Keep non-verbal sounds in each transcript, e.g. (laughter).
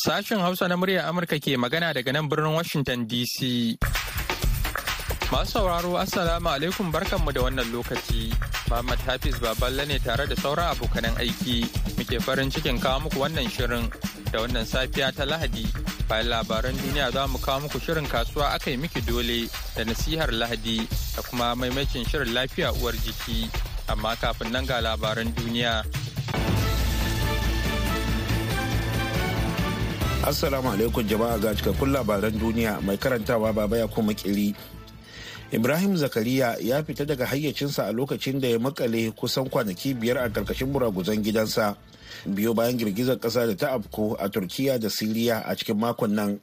Sashen Hausa na muryar Amurka ke magana daga nan birnin Washington DC. Masu sauraro Assalamu alaikum barkanmu da wannan lokaci. Muhammad Hafiz Baballe ne tare da sauran abokanan aiki. Muke farin cikin kawo muku wannan shirin da wannan safiya ta Lahadi. Bayan labaran duniya za mu kawo muku shirin kasuwa aka yi miki dole da nasihar Lahadi da kuma maimacin shirin lafiya uwar jiki. Amma kafin nan ga labaran duniya. Assalamu alaikum jama'a ga cikakkun labaran duniya mai karantawa baba ya kuma kiri. ibrahim zakariya ya fita daga hayyacinsa a lokacin da ya makale kusan kwanaki biyar a ƙarƙashin buraguzan gidansa biyo bayan girgizar kasa da ta afko a turkiya da siriya a cikin makon nan.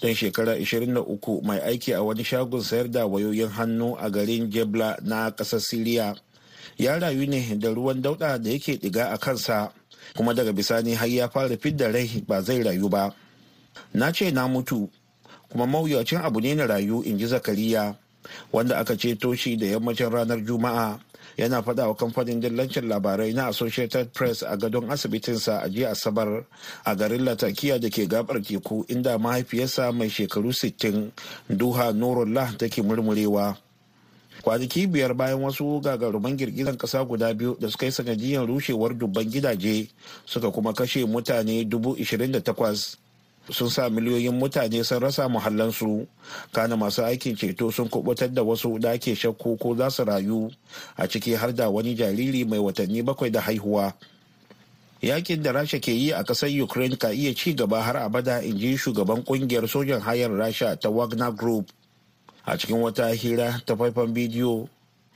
Don shekara 23 mai aiki a wani shagon sayar da wayoyin hannu a garin jebla na ƙasar siriya. Ya rayu ne da ruwan dauda da yake diga a kansa kuma daga bisani har ya fara fidda rai ba zai rayu ba. Na ce na mutu kuma mawuyacin abu ne na rayu in ji zakariya wanda aka ceto shi da yammacin ranar juma'a. Yana faɗa wa kamfanin dillancin labarai na associated press a gadon asibitinsa a jiya asabar a garin latakiya da ke gabar teku inda mahaifiyarsa mai shekaru 60 duha nurullah take murmurewa. Kwanaki biyar bayan wasu gagaruman girgizan kasa guda biyu da suka yi sanadiyar rushewar dubban gidaje suka kuma kashe mutane 28 sun sa miliyoyin mutane sun rasa muhallansu. Kana masu aikin ceto sun kuɓutar da wasu da ake shakku ko za su rayu a ciki har da wani jariri mai watanni bakwai da haihuwa. Yakin da rasha ke yi a ƙasar ukraine ka iya ci gaba har abada in ji shugaban ƙungiyar sojan hayar rasha ta wagner group. A cikin wata hira ta faifan bidiyo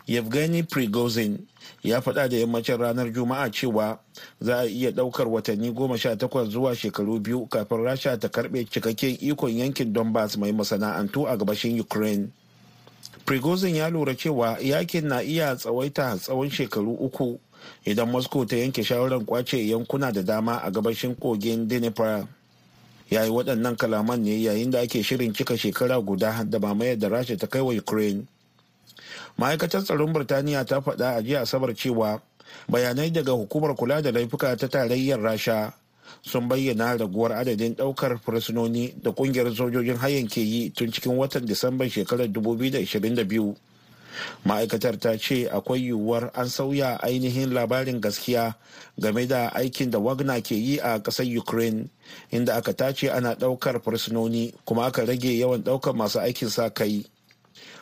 yevgeny prigozhin ya faɗa da yammacin ranar juma'a cewa za a iya ɗaukar watanni goma sha takwas zuwa shekaru biyu kafin rasha ta karɓe cikakken ikon yankin donbass mai masana'antu a gabashin ukraine. Prigozhin ya lura cewa yaƙin na iya tsawaita tsawon shekaru uku idan moscow ta yanke shawarar ƙwace yankuna da dama a gabashin kogin dnipro. Ya yi waɗannan kalaman ne yayin da ake shirin cika shekara guda da mamayar da rasha ta kai wa ukraine. Ma'aikatar tsaron birtaniya ta faɗa a jiya asabar cewa bayanai daga hukumar kula da laifuka ta tarayyar rasha sun bayyana raguwar adadin ɗaukar fursunoni da ƙungiyar sojojin hayan ke yi tun cikin watan disamban shekarar 2022 ma'aikatar ta ce akwai yiwuwar an sauya ainihin labarin gaskiya game da aikin da wagner ke yi a ƙasar ukraine inda aka tace ana ɗaukar fursunoni kuma aka rage yawan ɗaukar masu aikin sa kai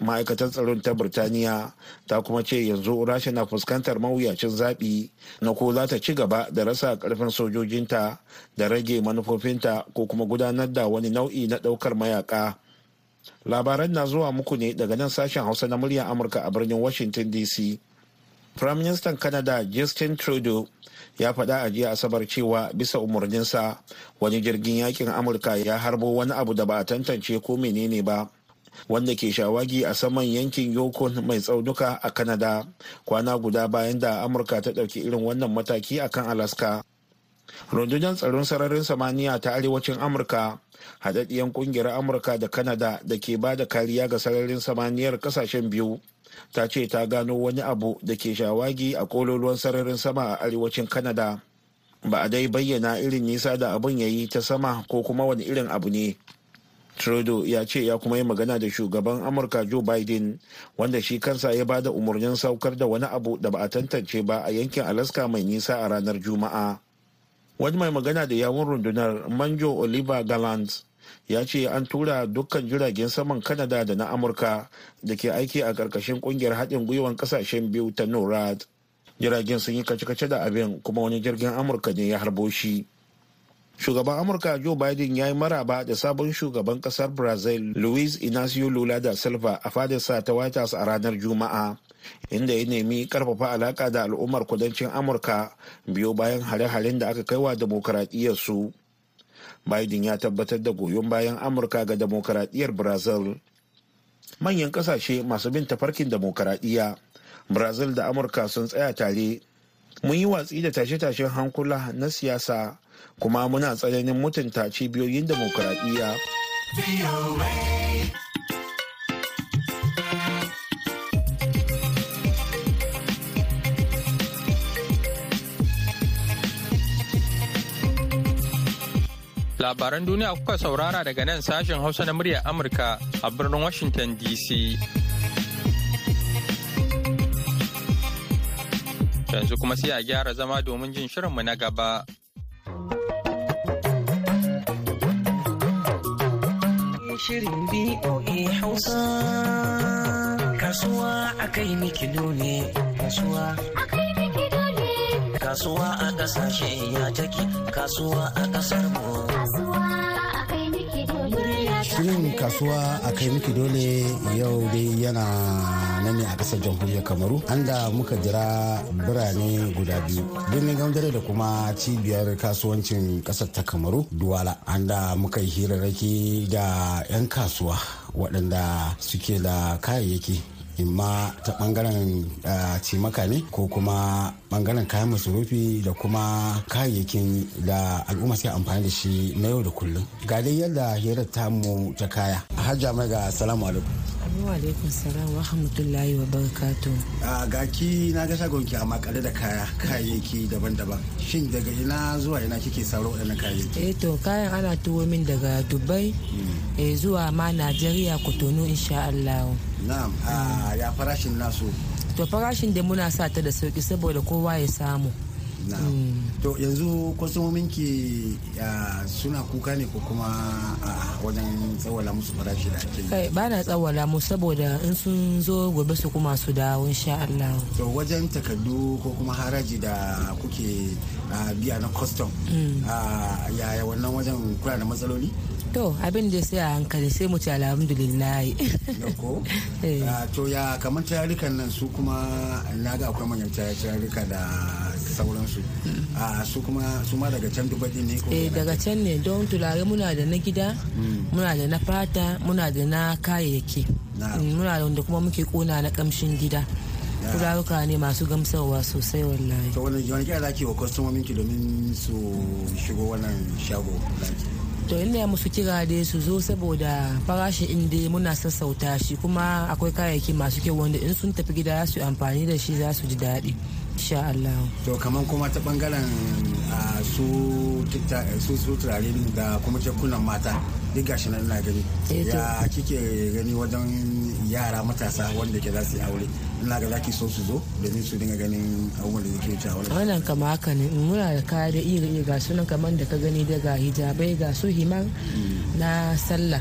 ma'aikatar tsaron ta birtaniya ta kuma ce yanzu rasha na fuskantar mawuyacin zaɓi na ko za ta ci gaba da rasa ƙarfin sojojinta da rage manufofinta ko kuma gudanar da wani nau'i na ɗaukar mayaka labaran na zuwa muku ne daga nan sashen hausa na muryar amurka a birnin washington dc prime minister canada justin trudeau ya faɗa a jiya asabar cewa bisa umarninsa wani jirgin yaƙin amurka ya harbo wani abu da ba a tantance ko menene ba. Wanda ke shawagi a saman yankin yokon mai tsaunuka a canada. Kwana guda bayan da amurka ta ɗauki irin wannan mataki a kan alaska. Rundunar tsaron sararin samaniya ta arewacin amurka haɗaɗɗiyar ƙungiyar amurka da canada da ke ba da kariya ga sararin samaniyar ƙasashen biyu ta ce ta gano wani abu da ke shawagi a kololuwan sararin sama a arewacin canada. Ba a dai bayyana irin nisa da abun ya yi ta sama ko kuma wani irin abu ne. Trudeau ya ce ya kuma yi magana da shugaban amurka joe biden wanda shi kansa ya ba da umarnin saukar da wani abu da ba a tantance ba a yankin alaska mai nisa a ranar juma'a. Wani mai magana da yawun rundunar manjo oliver gallant ya ce an tura dukkan jiragen saman kanada da na amurka da ke aiki a ƙarƙashin ƙungiyar haɗin gwiwan ƙasashen biyu ta norad. Jiragen sun yi kace-kace da abin kuma wani jirgin amurka ne ya harbo shi. Shugaban amurka joe biden ya yi maraba da sabon shugaban ƙasar brazil luis inacio lula da silva a fadarsa ta white house a ranar juma'a inda ya nemi ƙarfafa alaka da al'ummar kudancin amurka biyo bayan hare-haren da aka kaiwa su biden ya tabbatar da goyon bayan amurka ga demokaradiyyar brazil. Manyan ƙasashe masu bin tafarkin demokaradiyya brazil da amurka sun tsaya tare. Mun yi watsi da tashe-tashen hankula na siyasa kuma muna tsananin mutunta cibiyoyin demokuraɗiyya Labaran duniya kuka saurara daga nan sashen Hausa na muryar Amurka a birnin Washington DC. Yanzu kuma sai a gyara zama domin jin shirinmu na gaba. Shirin BOA Hausa. Kasuwa a kai mikido ne Kasuwa Kasuwa a ƙasashe ya take Kasuwa a ƙasar mu. Shirin kasuwa a kai miki dole yau dai yana nan ne a ƙasar jamhuriyar Kamaru. Anda muka jira birane guda biyu. Birnin Gamdare da kuma cibiyar kasuwancin ƙasar ta Kamaru Duwala. Anda muka yi hirarraki da 'yan kasuwa waɗanda suke da kayayyaki imma ta ɓangaren cimaka ne ko kuma ɓangaren kayan masarufi da kuma kayayyakin da al'umma sai amfani da shi na yau da kullum. Ga dai yadda hirar tamu ta kaya. Hajja mai ga salamu alaikum. Wa alaikum salam wa rahmatullahi wa barakatu. a gaki na ga shagonki a makare da kaya kayayyaki daban-daban shin daga ina zuwa ina kike sauro waɗannan kayayyaki Eh to kayan ana tuwo min daga Dubai eh, zuwa ma Najeriya Kotonu insha Allah. na'am ya farashin nasu To farashin da muna sa ta da sauƙi saboda kowa ya samu. To yanzu kwastomominki suna kuka ne ko kuma a wajen tsawala musu farashi da ake Kai ba na tsawala mu saboda in sun zo gobe su kuma su dawo insha Allah. to wajen takardu ko kuma haraji da kuke biya na custom ah, yaya wannan wajen kuna da matsaloli? To abin da sai a hankali sai mu ci alhamdulillah. ko (laughs) Eh. Ah, to ya kamar tayarikan nan su kuma na ga akwai manyan tayarika da sauransu Ah, su kuma su ma daga can dubai ne ko Eh daga da- can ne don tulare muna da na gida, muna da na fata, muna da na kayayyaki. Na'am. Mm, Muna da wanda kuma muke kona na kamshin gida. Turaruka ne masu gamsarwa sosai wallahi. to wani wani kira zaki wa kwastomomin ki domin su shigo wannan shago To ina musu kira dai su zo saboda farashi inda muna sassauta shi kuma akwai kayayyaki masu kyau wanda in sun tafi gida su amfani da shi za su ji daɗi. Insha Allah. to kamar kuma ta ɓangaren su su su turare da kuma jakunan mata duk gashi nan na gani Eh, ya kike gani wajen yara matasa wanda ke za su yi aure. Ina ga zaki so su zo domin su dinga ganin abubuwan da yake wuce a wannan kama haka ne muna da kaya da iri iri ga sunan kamar da ka gani daga hijabai ga su himar na sallah.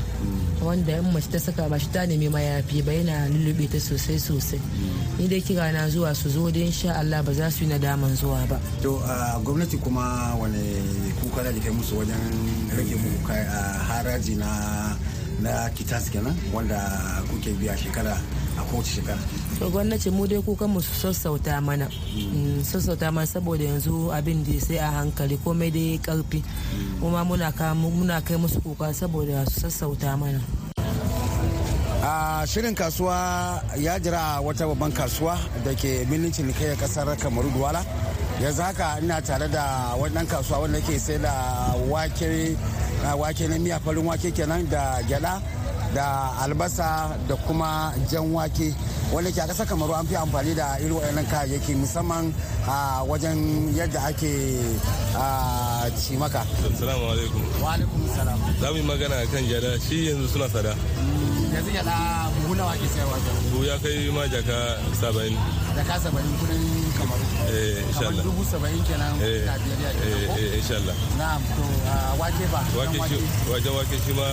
Wanda in mace ta saka ba shi ta nemi mayafi ba yana lullube ta sosai sosai. Ni dai kira na zuwa su zo da insha Allah ba za su yi nadaman zuwa ba. To gwamnati kuma wani kuka da kai musu wajen rage muku haraji na na kitas kenan wanda kuke biya shekara a kowace shekara. To gwamnati mu dai kukan mu sassauta mana. Mm, sassauta mana saboda yanzu abin da sai a hankali komai dai ƙarfi kuma muna ka- muna kai musu kuka saboda su sassauta mana. A shirin kasuwa ya jira wata babban kasuwa da ke birnin cinikayyar ƙasar kamaru duwala. Yanzu haka ina tare da wannan kasuwa wanda ke sai da wake wake na miya farin wake kenan da gyada da albasa da kuma jan wake wanda ke a ƙasar kamaru an fi amfani da irin waɗannan kayayyaki musamman a wajen yadda ake a cimaka. Assalamu alaikum. wa alaikum salam Za mu yi magana kan jada shi yanzu suna sada. yanzu gyada buhu nawa sayarwa Bu ya kai ma jaka saba'in. da kasa bari kuɗin kamaru Eh, insha kamar Allah. dubu saba'in kenan Eh, eh, eh, insha Allah. Na'am to ah, wake ba Wake shi, wajen wake shi ma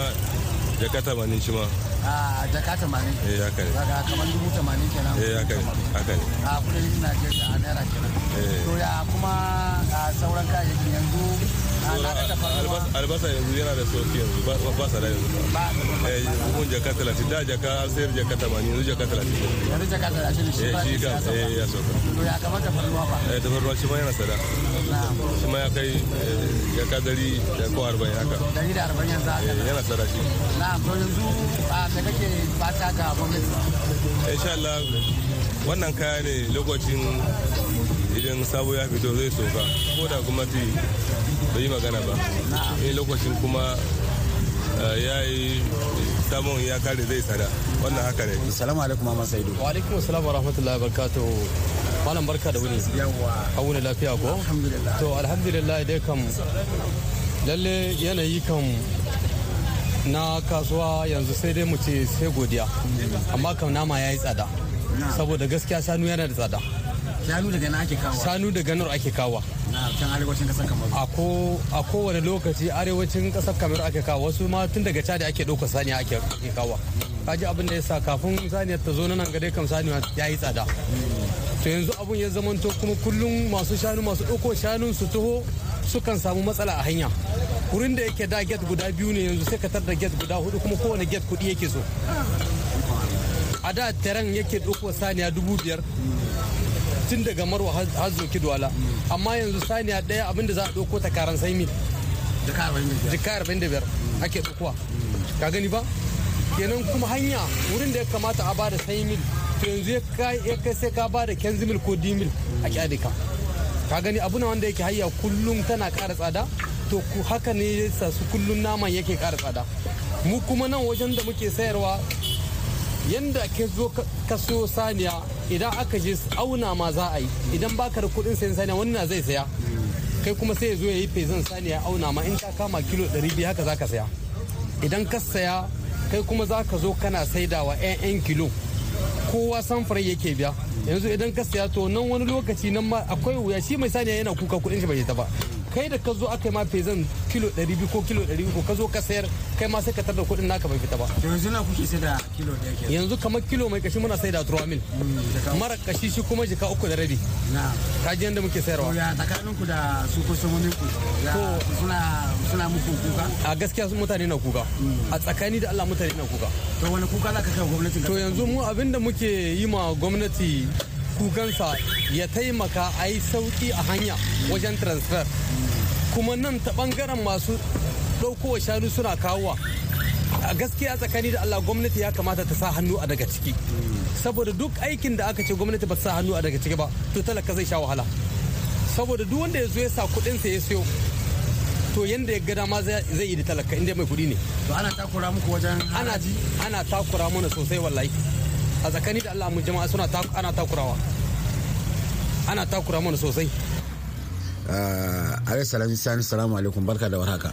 jaka tamanin shi ma. a jaka tamanin Eh, haka ne. daga kamar dubu tamanin kenan Eh, haka ne. Haka ne. a kuɗin Najeriya a naira kenan Eh. to ya kuma ah, sauran kayayyaki yanzu Albasa- yanzu yana da sauƙi yanzu ba ba sada yanzu. ba Eh, buhun jaka talatin da jaka an sayar jaka tamanin yanzu jaka talatin. yanzu jaka talatin shi Eh, ba ya sauka. eh, ya sauka. to ya kamar tafarnuwa ba Eh, tafarnuwa shi ma yana sada. Shi ma ya kai eh, jaka dari da ko arba'in haka. dari da arba'in yanzu haka Eh, yana sada shi. na'am to yanzu me kake fata ga gwamnati insha Allah wannan kaya ne lokacin idan sabo ya fito zai soka. Ko da gwamnati bai yi magana ba. In lokacin kuma ya yi samun ya kare zai sada. Wannan haka ne. Salamu alaikum mama saidu. Wa alaikum assalam wa rahmatullahi wa barakatuhu malam barka da wuni. Yawa a wuni lafiya ko? Alhamdulillah. To alhamdulillah dai kam lalle yanayi kam na kasuwa yanzu sai dai mu ce sai godiya. Amma kam nama ya yi tsada. Saboda gaskiya shanu yana da tsada. Shanu daga na ake kawo shanu daga nan ake kawa na can arewacin ƙasar kamaru. A ko a kowane lokaci arewacin ƙasar kamar ake kawo wasu ma tun daga cadi ake ɗauka saniya ake kawa kaji abin da ya sa kafin saniyar ta zo na nan gare kam saniya ya yi tsada. To yanzu abun ya zamanto kuma kullum masu shanu masu ɗauko shanun su taho sukan samu matsala a hanya. Wurin da yake da get guda biyu ne yanzu sai ka tar da get guda huɗu kuma kowane get kuɗi yake so. A da taren yake ɗauko saniya dubu biyar. Tun daga marwa har zoki duwala amma yanzu saniya ɗaya abin da za a ɗauko ta karan sai mil jika arba'in da biyar. Ake ɗaukowa. Ka gani ba? Kenan kuma hanya wurin da ya kamata a ba da sai mil. To yanzu ya kai sai ka ba da kenzi mil ko di mil a kyade ka. Ka gani abu na wanda yake hayya kullum tana ƙara tsada? To haka ne yasa su kullum naman yake ƙara tsada. Mu kuma nan wajen da muke sayarwa yanda ke zo ka siyo saniya idan aka je auna ma za a yi. Idan baka da kuɗin sayan saniya wani na zai saya. Kai kuma sai ya zo ya yi fezan saniya auna ma. In ta kama kilo 200 haka za ka saya. Idan ka saya kai kuma za ka zo kana saidawa 'yan kilo. Kowa samfarai yake biya. Yanzu idan ka saya to nan wani lokaci nan ma akwai wuya. Shi mai saniya yana kuka kuɗin shi bai ta ba. Kai da ka zo aka yi ma fezan kilo 200 ko kilo 300 ka zo ka sayar kai ma sai ka tar da kuɗin naka bai fita ba. Yanzu na kuke sai da kilo ɗaya ke yanzu kamar kilo mai kashi muna sai da turuwa mil. Mara kashi shi kuma jika uku da rabi. Ka ji yadda muke sayarwa. Ya tsakanin ku da su kusurmomin ku? Suna suna muku kuka? a gaskiya su mutane na kuka. A tsakani da Allah mutane na kuka. To wani kuka za ka kai wa gwamnatin to yanzu mu abin da muke yi ma gwamnati kukansa ya taimaka a yi sauƙi a hanya wajen transfer. Kuma nan ta ɓangaren masu ɗaukowa shanu suna kawowa. A gaskiya tsakani da Allah gwamnati ya kamata ta sa hannu a daga ciki. Saboda duk aikin da aka ce gwamnati ba sa hannu a daga ciki ba to talaka zai sha wahala. Saboda duk wanda ya zo ya sa kuɗinsa ya siyo to yanda ya ga dama zai yi da talaka inda mai kuɗi ne. To ana takura muku wajen ana ana takura mana sosai wallahi. A tsakani da Allah mu jama'a suna ana takurawa. Ana takura mana sosai. Alaihi salam sani salamu alaikum barka da warhaka.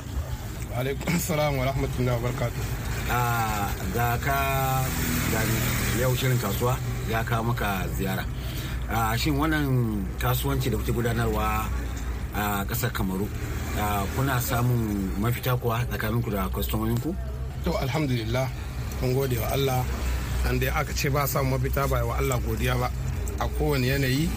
Alaikum salam wa rahmatullahi wa barakatuh. Ah, ga ka gani yau shirin kasuwa ya kawo maka ziyara. Ah, shin wannan kasuwanci da kuke gudanarwa a ƙasar kamaru ah, kuna samun mafita kuwa tsakaninku da kwastomominku to alhamdulillah mun gode wa Allah. An dai aka ce ba samun mafita ba wa Allah godiya ba. A kowane yanayi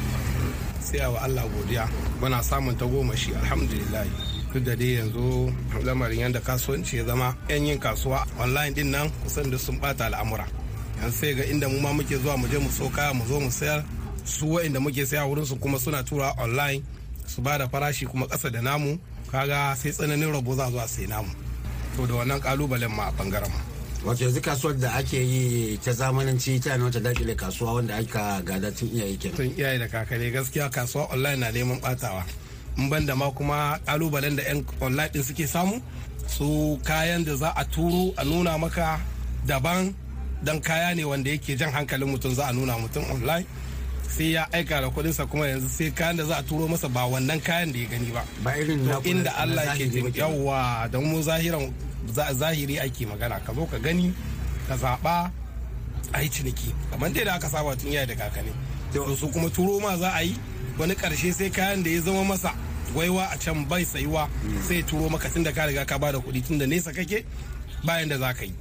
sai wa Allah godiya. Muna samun ta goma shi alhamdulillah. Duk da dai yanzu lamarin yadda kasuwanci ya zama yan yin kasuwa online ɗin nan kusan da sun bata al'amura. Yan sai ga inda mu ma muke zuwa mu je mu so kaya mu zo mu sayar. Su wa'inda muke saya wurin su kuma suna tura online su ba da farashi kuma ƙasa da namu. Kaga sai tsananin rabo za a zo a sai namu. To da wannan kalubalen ma a ɓangaren mu. Wato yanzu kasuwar da ake yi ta zamananci ta ne wata daƙile kasuwa wanda aka gada tun iyaye kenan. Tun iyaye da kakare gaskiya kasuwa online na neman batawa in ban da ma kuma kalubalen da yan online din suke samu su kayan da za a turo a nuna maka daban dan kaya ne wanda yake jan hankalin mutum za a nuna mutum online. Sai ya aika da kudinsa kuma yanzu sai kayan da za a turo masa ba wannan kayan da ya gani ba. Ba irin na- inda na Allah ke zahiri ba jin yawa don mu zahiran za- zahiri ake magana. Ka zo ka gani ka zaɓa a yi ciniki. Kamar dai da aka saba tun yaya da kakanni. To su kuma turo ma za a yi wani ƙarshe sai kayan da ya zama masa gwaiwa a can bai sayuwa sai ya turo maka tun da ka riga ka ba da kuɗi tun da nesa kake bayan da za ka yi.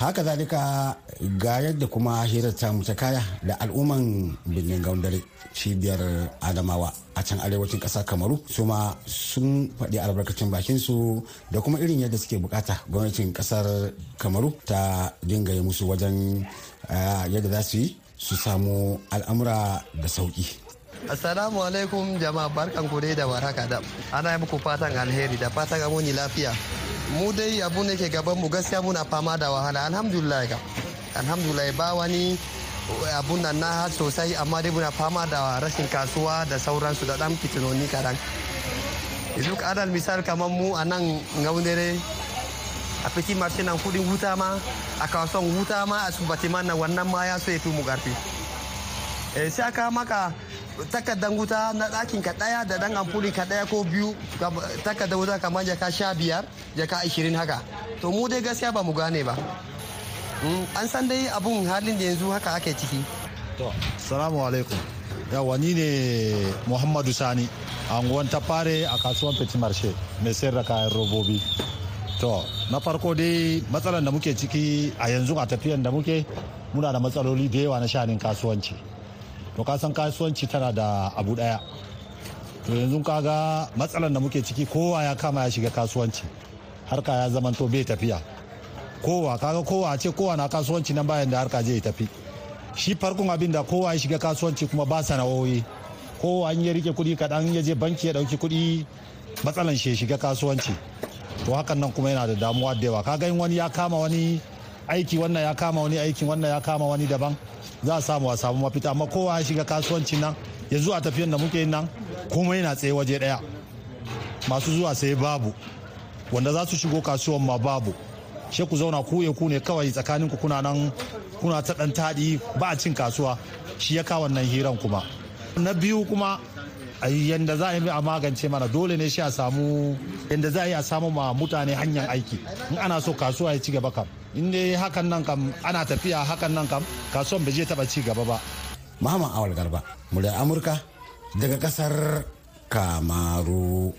Haka zalika ga yadda kuma hirar ta ta kaya da al'umman birnin gaundare cibiyar adamawa a can arewacin ƙasar kamaru. Su ma sun faɗi albarkacin bakin su da kuma irin yadda suke buƙata gwamnatin ƙasar kamaru ta dinga yi musu wajen ah, yadda za su yi su samu al'amura da sauƙi. Assalamu alaikum jama'a barkan ku dai da warhaka da ana muku fatan alheri da fatan amoni lafiya. Mu dai abu ne ke gaban mu gaskiya muna fama da wahala alhamdulillah ga. Alhamdulillah ba wani abun nan na sosai amma dai muna fama da rashin kasuwa da sauransu da dan fitinoni kadan. Yanzu adal misal kamar mu a nan ngaunere a fiti marshe nan kuɗin wuta ma a kasuwan wuta ma a subati nan wannan ma ya so ya fi mu ƙarfi eh sai aka maka takardar wuta na ɗakin ka ɗaya da ɗan amfuli ka ɗaya ko biyu takardar wuta kamar jaka sha biyar jaka ashirin haka. To mu dai gaskiya ba mu gane ba. An san dai abun halin da yanzu haka ake ciki. To salamu alaikum. Yawa ni ne muhammadu sani anguwan ta fare a kasuwan petit marché mai sayar da kayan robobi. To na farko dai matsalar da muke ciki a yanzu a tafiyan da muke muna da matsaloli da yawa na shanin kasuwanci. To ka san kasuwanci tana da abu ɗaya to yanzu kaga matsalar da muke ciki kowa ya kama ya shiga kasuwanci. Harka ya zama to bai tafiya. Kowa kaga kowa ce kowa na kasuwanci nan bayan da harka zai tafi. Shi farkon abin da kowa ya shiga kasuwanci kuma ba sana'o'i. Kowa an ya riƙe kuɗi kaɗan ya je banki ya ɗauki kuɗi matsalan shi ya shiga kasuwanci. To hakan nan kuma yana da damuwa da yawa. Kaga in wani ya kama wani aiki wannan ya kama wani aikin wannan ya kama wani daban. Za a samu a samu mafita. Amma kowa ya shiga kasuwanci nan ya zuwa tafiyan da muke nan kuma yana tsaye waje ɗaya masu zuwa sai babu. Wanda za su shigo kasuwan ma babu. She ku zauna ku ya ku ne kawai tsakanin ku kuna nan kuna ta dan taɗi ba a cin kasuwa. Shi ya kawo wannan hiran kuma. Na biyu kuma yanda za a yi a magance mana dole ne shi a samu yanda za a yi a samu ma mutane hanyar aiki. In ana so kasuwa ya ci gaba kam. In dai hakan nan kam ana tafiya hakan nan kam kasuwan bai je taba ci gaba ba Muhammad Awal Garba, muryar Amurka daga ƙasar Kamaru.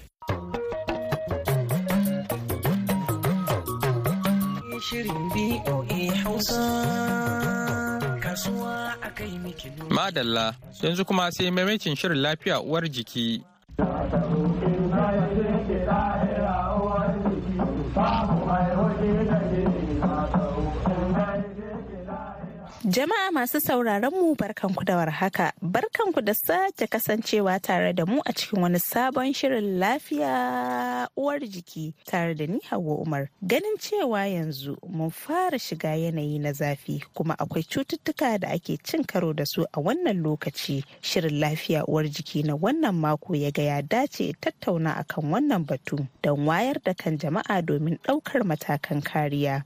Shirin BOA Hausa kasuwa a kai Madalla, yanzu kuma sai maimacin shirin lafiya uwar jiki. Jama'a masu sauraron mu barkanku da warhaka, barkanku da sake kasancewa tare da mu a cikin wani sabon shirin lafiya uwar jiki tare da ni Hauwa Umar. Ganin cewa yanzu mun fara shiga yanayi na zafi kuma akwai cututtuka da ake cin karo da su a wannan lokaci. Shirin lafiya uwar jiki na wannan mako ya ga ya dace tattauna akan wannan batu don wayar da kan jama'a domin ɗaukar matakan kariya.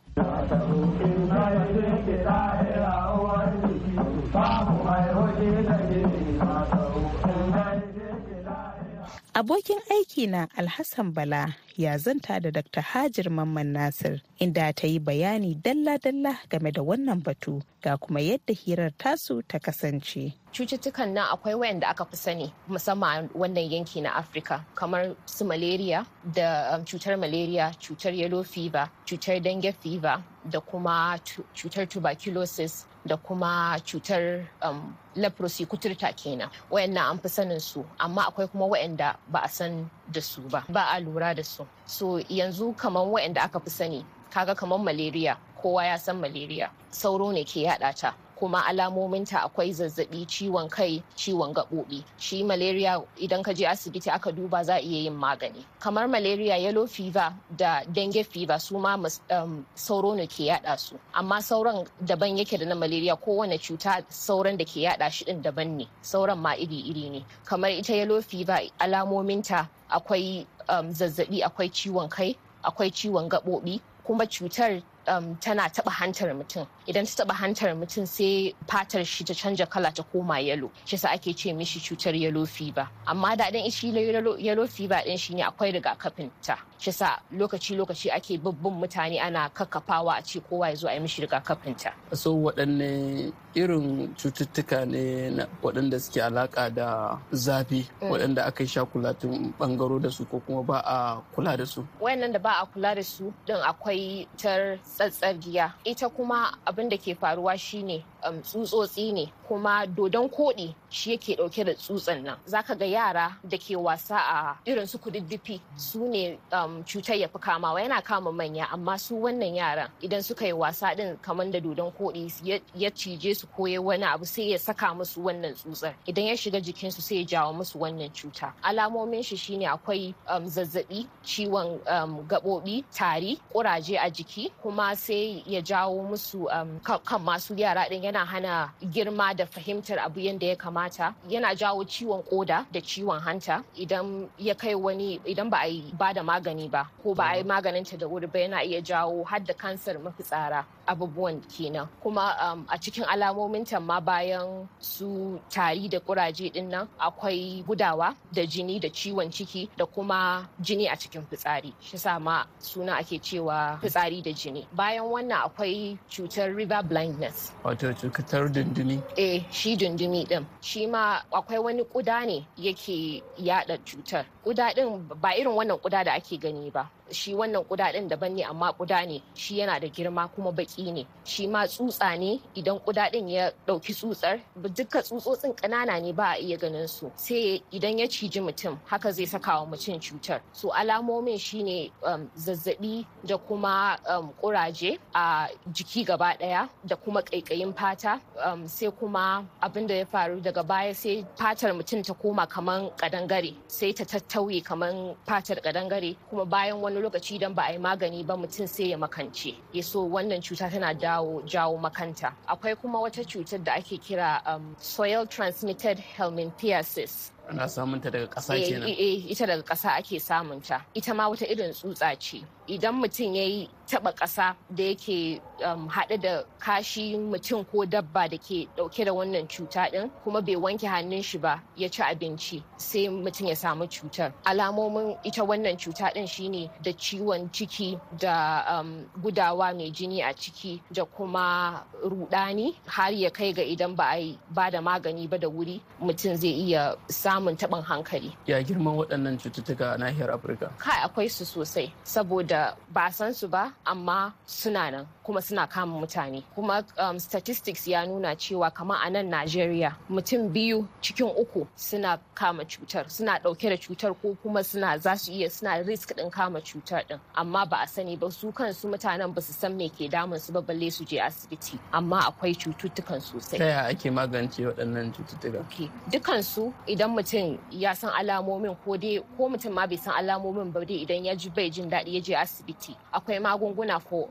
Abokin aiki na Alhassan Bala ya zanta da Dr. Hajir Mamman Nasir inda ta yi bayani dalla-dalla game da wannan batu ga kuma yadda hirar tasu ta kasance. Cututtukan nan akwai wayanda aka fi sani musamman wannan yanki na Afirka kamar su malaria da um, cutar malaria, cutar yellow fever, cutar dengue fever da kuma cutar tuberculosis da kuma cutar um, leprosy kuturta kenan wayannan an fi sanin su amma akwai kuma wayanda ba a san da su ba ba a lura da su so yanzu kamar wayanda aka fi sani kaga kamar malaria kowa ya san malaria. Sauro ne ke yada ta kuma alamominta akwai zazzaɓi ciwon kai ciwon gaɓoɓi. Shi malaria idan ka je asibiti aka duba za a iya yin magani. Kamar malaria yellow fever da dengue fever su ma um, sauro ne ke yada su. Amma sauran daban yake da na malaria kowane cuta sauran da ke yada shi din daban ne. Sauran ma iri-iri ne. Kamar ita yellow fever alamominta akwai um, zazzaɓi akwai ciwon kai akwai ciwon gaɓoɓi kuma cutar um, tana taba hantar mutum. Idan ta taba hantar mutum sai fatar shi ta canja kala ta koma yalo shi sa ake ce mishi cutar yellow fever. Amma da dan shi yellow fever din shine akwai rigakafin ta. Shi sa lokaci lokaci ake babbin mutane ana kakkafawa a ce kowa ya zo a yi mishi rigakafin ta. So waɗanne irin cututtuka ne waɗanda suke alaka da zafi waɗanda aka yi shakulatin bangaro da su ko kuma ba a kula da su. Wayannan da ba a kula da su din akwai tar tsatsargiya. Ita kuma abin da ke faruwa shine tsutsotsi ne kuma dodon koɗi shi yake ɗauke da tsutsan nan. Zaka ga yara da ke wasa a irin su kududdufi su ne um, cutar ya fi kamawa yana kama manya amma su wannan yaran idan suka yi wasa din kamar da dodon koɗi ya cije su ko ya wani abu sai ya saka musu wannan tsutsar. Idan ya shiga jikinsu sai ya jawo musu wannan cuta. Alamomin shi shine akwai um, zazzaɓi ciwon um, gaɓoɓi tari ƙuraje a jiki kuma sai ya jawo musu um, kan masu yara din yana hana girma da fahimtar abu yadda ya kamata. Yana jawo ciwon koda da ciwon hanta. Idan ya kai wani idan ba a yi ba da magani ba ko ba a yi maganinta da wuri ba yana iya jawo har da kansar mafitsara abubuwan kenan. Kuma um, a cikin alamomin ma bayan su tari da kuraje ɗin nan akwai gudawa da jini da ciwon ciki da kuma jini a cikin fitsari. Shi sa ma suna ake cewa fitsari da jini. Bayan wannan akwai cutar river blindness. Wato cutar dundumi. Eh shi dundumi din. Shi ma akwai wani kuda ne yake yada cutar. Kuda din ba irin wannan kuda da ake gani ba. Shi wannan kuda din daban ne amma kuda ne shi yana da girma kuma baki ne. Shi ma tsutsa ne idan kuda din ya ɗauki tsutsar dukkan tsutsotsin kanana ne ba a iya ganin su. Sai idan ya ciji mutum haka zai saka wa mutum cutar. So alamomin shine um, zazzaɓi da kuma um, kuraje a jiki gaba ɗaya da kuma kaikayin fata. Um, sai kuma abin da ya faru daga baya sai fatar mutum ta koma kaman kadangare sai ta tattauye kaman fatar kadangare kuma bayan wani wani lokaci idan ba a yi magani ba mutum sai ya makance. Ya so wannan cuta tana dawo jawo makanta. Akwai kuma wata cutar da ake kira um, soil transmitted helminthiasis. Ana samun ta daga ƙasa kenan. eh ita daga ƙasa ake samun ta ita ma wata irin tsutsa ce. Idan mutum ya yi taɓa ƙasa da yake um, haɗe da kashi mutum ko dabba da ke ɗauke da wannan cuta ɗin kuma bai wanke hannun shi ba ya ci abinci sai mutum ya samu cutar. Alamomin ita wannan cuta ɗin shine da ciwon ciki da um, gudawa mai jini a ciki da kuma rudani har ya kai ga idan ba a ba da magani ba da wuri mutum zai iya samun taɓin hankali. Ya girman waɗannan cututtuka a nahiyar afirka? Kai akwai su sosai saboda ba san su ba amma suna nan. Kuma suna kama mutane. Kuma um, statistics ya nuna cewa kamar a nan Najeriya mutum biyu cikin uku suna kama cutar suna ɗauke da cutar ko kuma suna za su iya suna risk din kama cutar din amma ba a sani ba su kansu mutanen ba su san me ke damun su ba balle su je asibiti. Amma akwai cututtukan sosai. Ta yaya ake magance waɗannan cututtuka? Okay. dukansu idan mutum ya san alamomin ko dai ko mutum ma bai san alamomin ba dai idan ya ji bai jin daɗi ya je asibiti. Akwai magunguna ko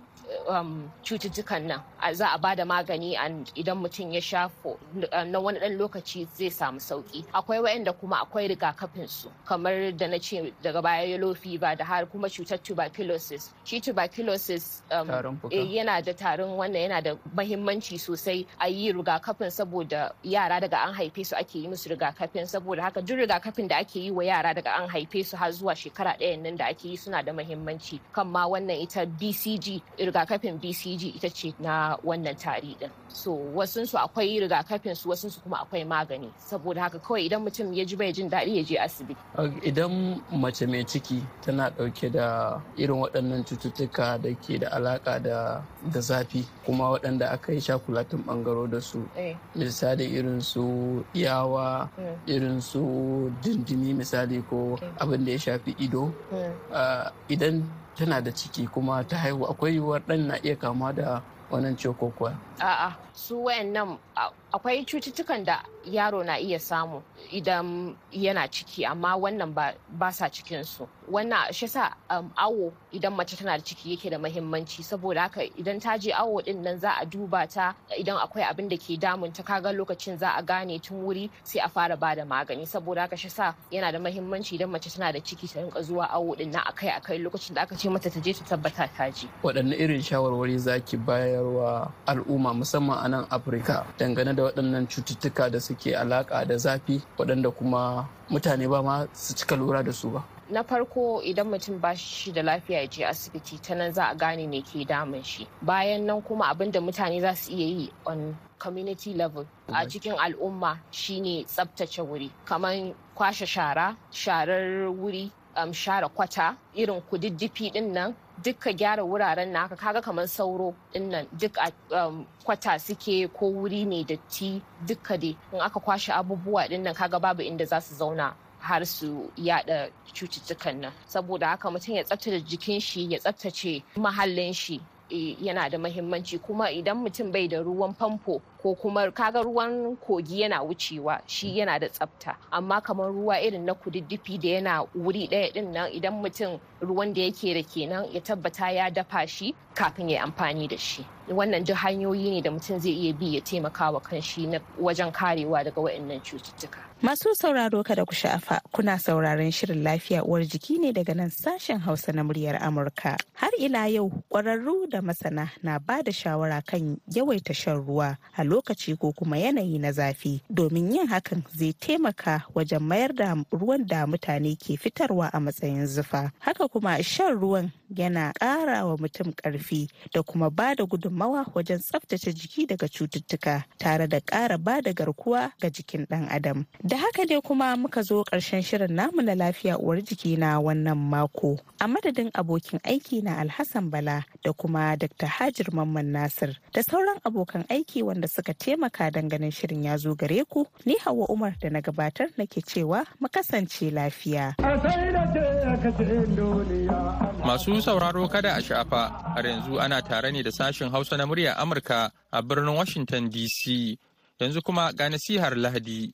um, cututtukan nan za a ba da magani idan mutum ya sha na wani ɗan lokaci zai samu sauƙi akwai wayanda kuma akwai rigakafin su kamar da na ce daga baya yellow fever da har kuma cutar tuberculosis. Shi tuberculosis um, yana da tarin wannan yana da mahimmanci sosai a yi rigakafin saboda yara daga an haife su ake yi musu rigakafin. Saboda haka duk rigakafin da ake yi wa yara daga an haife su har zuwa shekara ɗayan nan da ake yi suna da mahimmanci. Kan ma wannan ita bcg rigakafin bcg ita ce na wannan tari din. So wasunsu akwai rigakafin su wasunsu kuma akwai magani. Saboda haka kawai idan mutum ya ji bai jin daɗi ya je asibiti. Idan mace mai ciki tana ɗauke da irin waɗannan cututtuka da ke da alaƙa da da zafi kuma waɗanda aka yi shakulatin ɓangaro da su misali irin su yawa irin su dindimi misali ko abin da ya shafi ido idan tana da ciki kuma ta haihu akwai yiwuwar ɗan na iya kama da wannan ciwo kuwa? A'a su wayannan akwai cututtukan da yaro na iya samu idan yana ciki amma wannan ba sa cikinsu. Wannan shi sa um, awo idan mace tana da ciki yake da mahimmanci saboda haka idan ta je awo ɗin nan za a duba ta idan akwai abin da ke damun ta kaga lokacin za a gane tun wuri sai a fara ba da magani. Saboda haka shi sa yana da mahimmanci idan mace tana da ciki ta rinka zuwa awo ɗin nan akai akai lokacin da aka ce mata ta je ta tabbata ta je. Waɗanne irin shawarwari zaki bayarwa al'umma musamman a nan afirka dangane da waɗannan cututtuka da suke alaƙa da zafi waɗanda kuma mutane ba ma su cika lura da su ba. Na farko idan mutum ba shi da lafiya ya je asibiti ta nan za a gane me ke damun shi. Bayan nan kuma abin da mutane za su iya yi on community level a cikin al'umma shine tsabtace wuri. Kamar kwashe shara sharar wuri um, share kwata irin kududdufi ɗin nan dukka gyara wuraren naka kaga kamar sauro ɗin nan duk a um, kwata suke ko wuri mai datti dukka dai. In aka kwashe abubuwa ɗin nan kaga babu inda za su zauna har su yada cututtukan nan. Saboda haka mutum ya tsaftace jikin shi ya tsaftace mahallin shi. Yana da mahimmanci. Kuma idan mutum bai da ruwan famfo ko kuma kaga ruwan kogi yana wucewa shi yana da tsafta. Amma kamar ruwa irin na kududdufi da yana wuri ɗaya ɗin nan idan mutum ruwan da yake da kenan ya tabbata ya dafa shi kafin ya amfani da shi. Wannan duk hanyoyi ne da mutum zai iya bi ya taimaka wa kanshi wajen karewa daga waɗannan cututtuka. Masu sauraro kada ku sha'afa kuna sauraron shirin lafiya uwar jiki ne daga nan sashen Hausa na muryar Amurka. Har ila yau ƙwararru da masana na ba da shawara kan yawaita shan ruwa a lokaci ko kuma yanayi na zafi domin yin hakan zai taimaka wajen mayar da ruwan da mutane ke fitarwa a matsayin zufa. Haka kuma shan ruwan yana ƙara wa mutum ƙarfi da kuma ba da gudunmawa wajen tsaftace jiki daga cututtuka tare da ƙara ba da garkuwa ga jikin ɗan adam. Da haka ne kuma muka zo ƙarshen shirin namu na lafiya uwar jiki na wannan mako. A madadin abokin aiki na Alhassan Bala da kuma Dr. Hajir Mamman Nasir da sauran abokan aiki wanda suka taimaka ganin shirin ya zo gare ku, ni Hauwa Umar da na gabatar nake cewa mu kasance lafiya. Masu sauraro kada a shafa, har yanzu ana tare ne da sashen Hausa na murya Amurka a birnin Washington DC. Yanzu kuma ga nasihar Lahadi.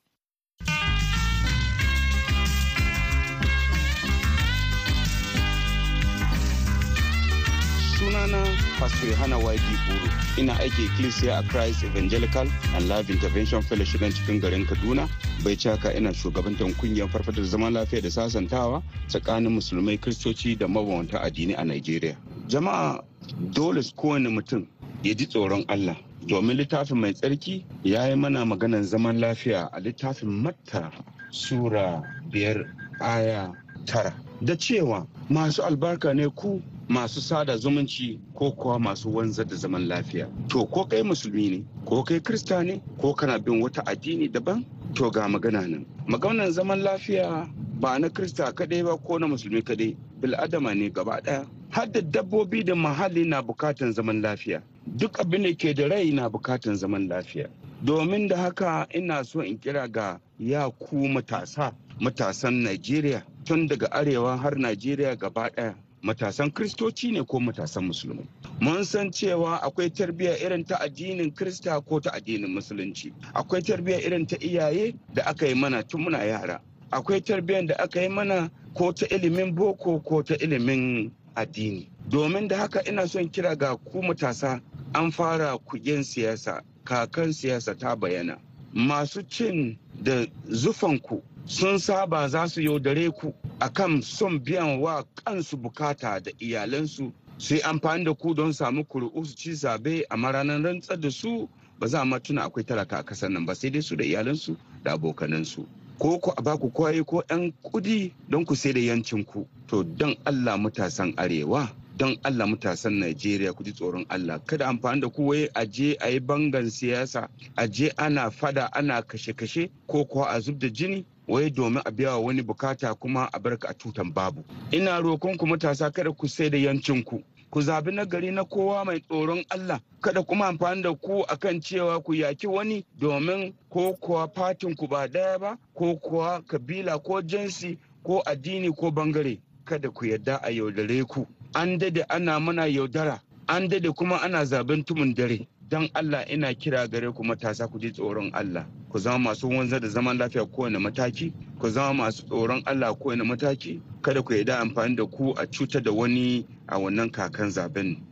Sunana pastor yohana waidi buru. Ina aiki ecclesia a christ evangelical and life intervention fellowship cikin garin kaduna. Bai caka ina shugabantar ƙungiyar farfadar zaman lafiya da sasantawa tsakanin musulmai kristoci da mabawanta addini a nigeria. Jama'a dole kowane mutum ya ji tsoron allah domin littafin mai tsarki ya yi mana maganar zaman lafiya a littafin matta sura biyar aya tara. Da cewa masu albarka ne ku masu sada zumunci ko kuwa masu wanzar da zaman lafiya. To ko kai musulmi ne ko kai krista ne ko kana bin wata addini daban to ga magana nan. Maganar zaman lafiya ba na krista kadai ba ko na musulmi kadai bil'adama ne gaba ɗaya har da dabbobi da muhalli na bukatan zaman lafiya. Duk abin da ke da rai na bukatan zaman lafiya. Domin da haka ina so in kira ga ya ku matasa matasan najeriya tun daga arewa har najeriya gaba ɗaya matasan kristoci ne ko matasan musulmai? Mun san cewa akwai tarbiyya irin ta addinin krista ko ta addinin musulunci. Akwai tarbiyya irin ta iyaye da aka yi mana tun muna yara. Akwai tarbiyyar da aka yi mana ko ta ilimin boko ko ta ilimin addini. Domin da haka ina son kira ga ku matasa an fara kugen siyasa kakan siyasa ta bayana masu cin da zufanku sun saba za su yaudare ku. Akan son biyan wa kansu buƙata da iyalansu. Su yi amfani da ku don samu kuri'u su ci zaɓe a maranar rantsar da su ba za ma tuna akwai talaka a ƙasar nan ba sai dai su da iyalansu da abokanansu. Ko ku a baku kwaye ko yan kuɗi don ku sai da yancin ku. To don allah matasan arewa don Allah matasan Najeriya ku ji tsoron Allah. Kada amfani da ku wai a je a yi bangan siyasa a je ana fada ana kashe-kashe ko kuwa a zub da jini wai domin a biya wani buƙata kuma a barka a tutan babu. Ina roƙon ku matasa kada ku sai da yancin ku. Zabi na gari na kowa mai tsoron Allah. Kada kuma amfani da ku akan cewa ku yaki wani domin ko kuwa fatin ku ba ɗaya ba ko kuwa kabila ko jinsi ko addini ko ɓangare. Kada ku yadda a yaudare ku. An daɗe ana mana yaudara. An daɗe kuma ana zaɓen tumun dare. Don Allah ina kira gare ku matasa ku ji tsoron Allah. Ku zama masu wanzar da zaman lafiya kowane mataki ku zama masu tsoron Allah kowane mataki. Kada ku yarda amfani da ku a cutar da wani a wannan kakan zaɓen.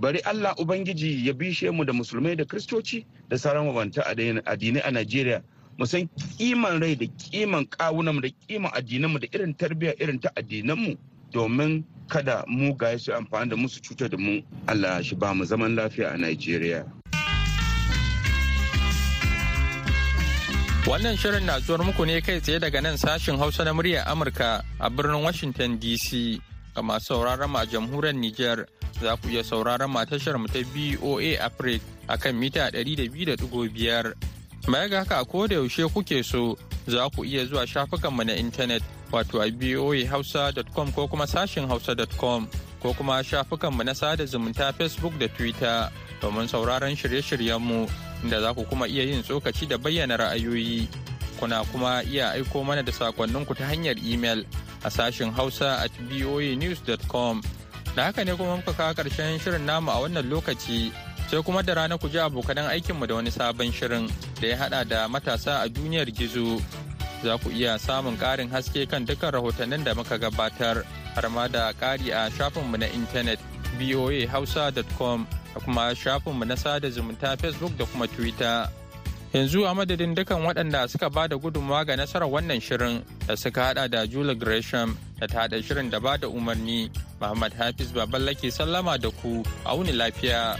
Bari Allah Ubangiji ya bishe mu da musulmai da kristoci da sauran mabanta addinai a Najeriya. Mu san kiman rai da kiman kawunanmu da kiman addinanmu da irin tarbiyya irin ta addinanmu domin kada mu ga su amfani da musu cutar da mu. Allah shi ba mu zaman lafiya a Najeriya. Wannan shirin na zuwar muku ne kai tsaye daga nan sashin Hausa na muryar Amurka a birnin Washington DC. Ga masu sauraron mu a jamhuriyar Nijar za ku iya sauraron mu a tashar mu ta BOA Africa a kan mita 200.5. Baya ga haka a koda yaushe kuke so za ku iya zuwa shafukanmu na intanet wato a boahausa.com ko kuma sashin hausa.com ko kuma shafukanmu na sada zumunta Facebook da Twitter domin sauraron shirye-shiryenmu inda za ku kuma iya yin tsokaci da bayyana ra'ayoyi. Kuna kuma iya aiko mana da sakonninku ta hanyar imel a sashin hausa at boanews.com. Da haka ne kuma muka kawo ƙarshen shirin namu a wannan lokaci sai kuma da rana ku ji abokanan aikinmu da wani sabon shirin da ya haɗa da matasa a duniyar gizo. Za ku iya samun ƙarin haske kan dukkan rahotannin da muka gabatar har ma da ƙari a shafinmu na intanet voahausa.com da kuma shafinmu na sada zumunta Facebook da kuma Twitter. Yanzu a madadin dukan waɗanda suka ba da gudunmawa ga nasarar wannan shirin da suka hada da Julie Gresham da ta hada shirin da ba da umarni Muhammad Hafiz Baballake sallama da ku a wuni lafiya.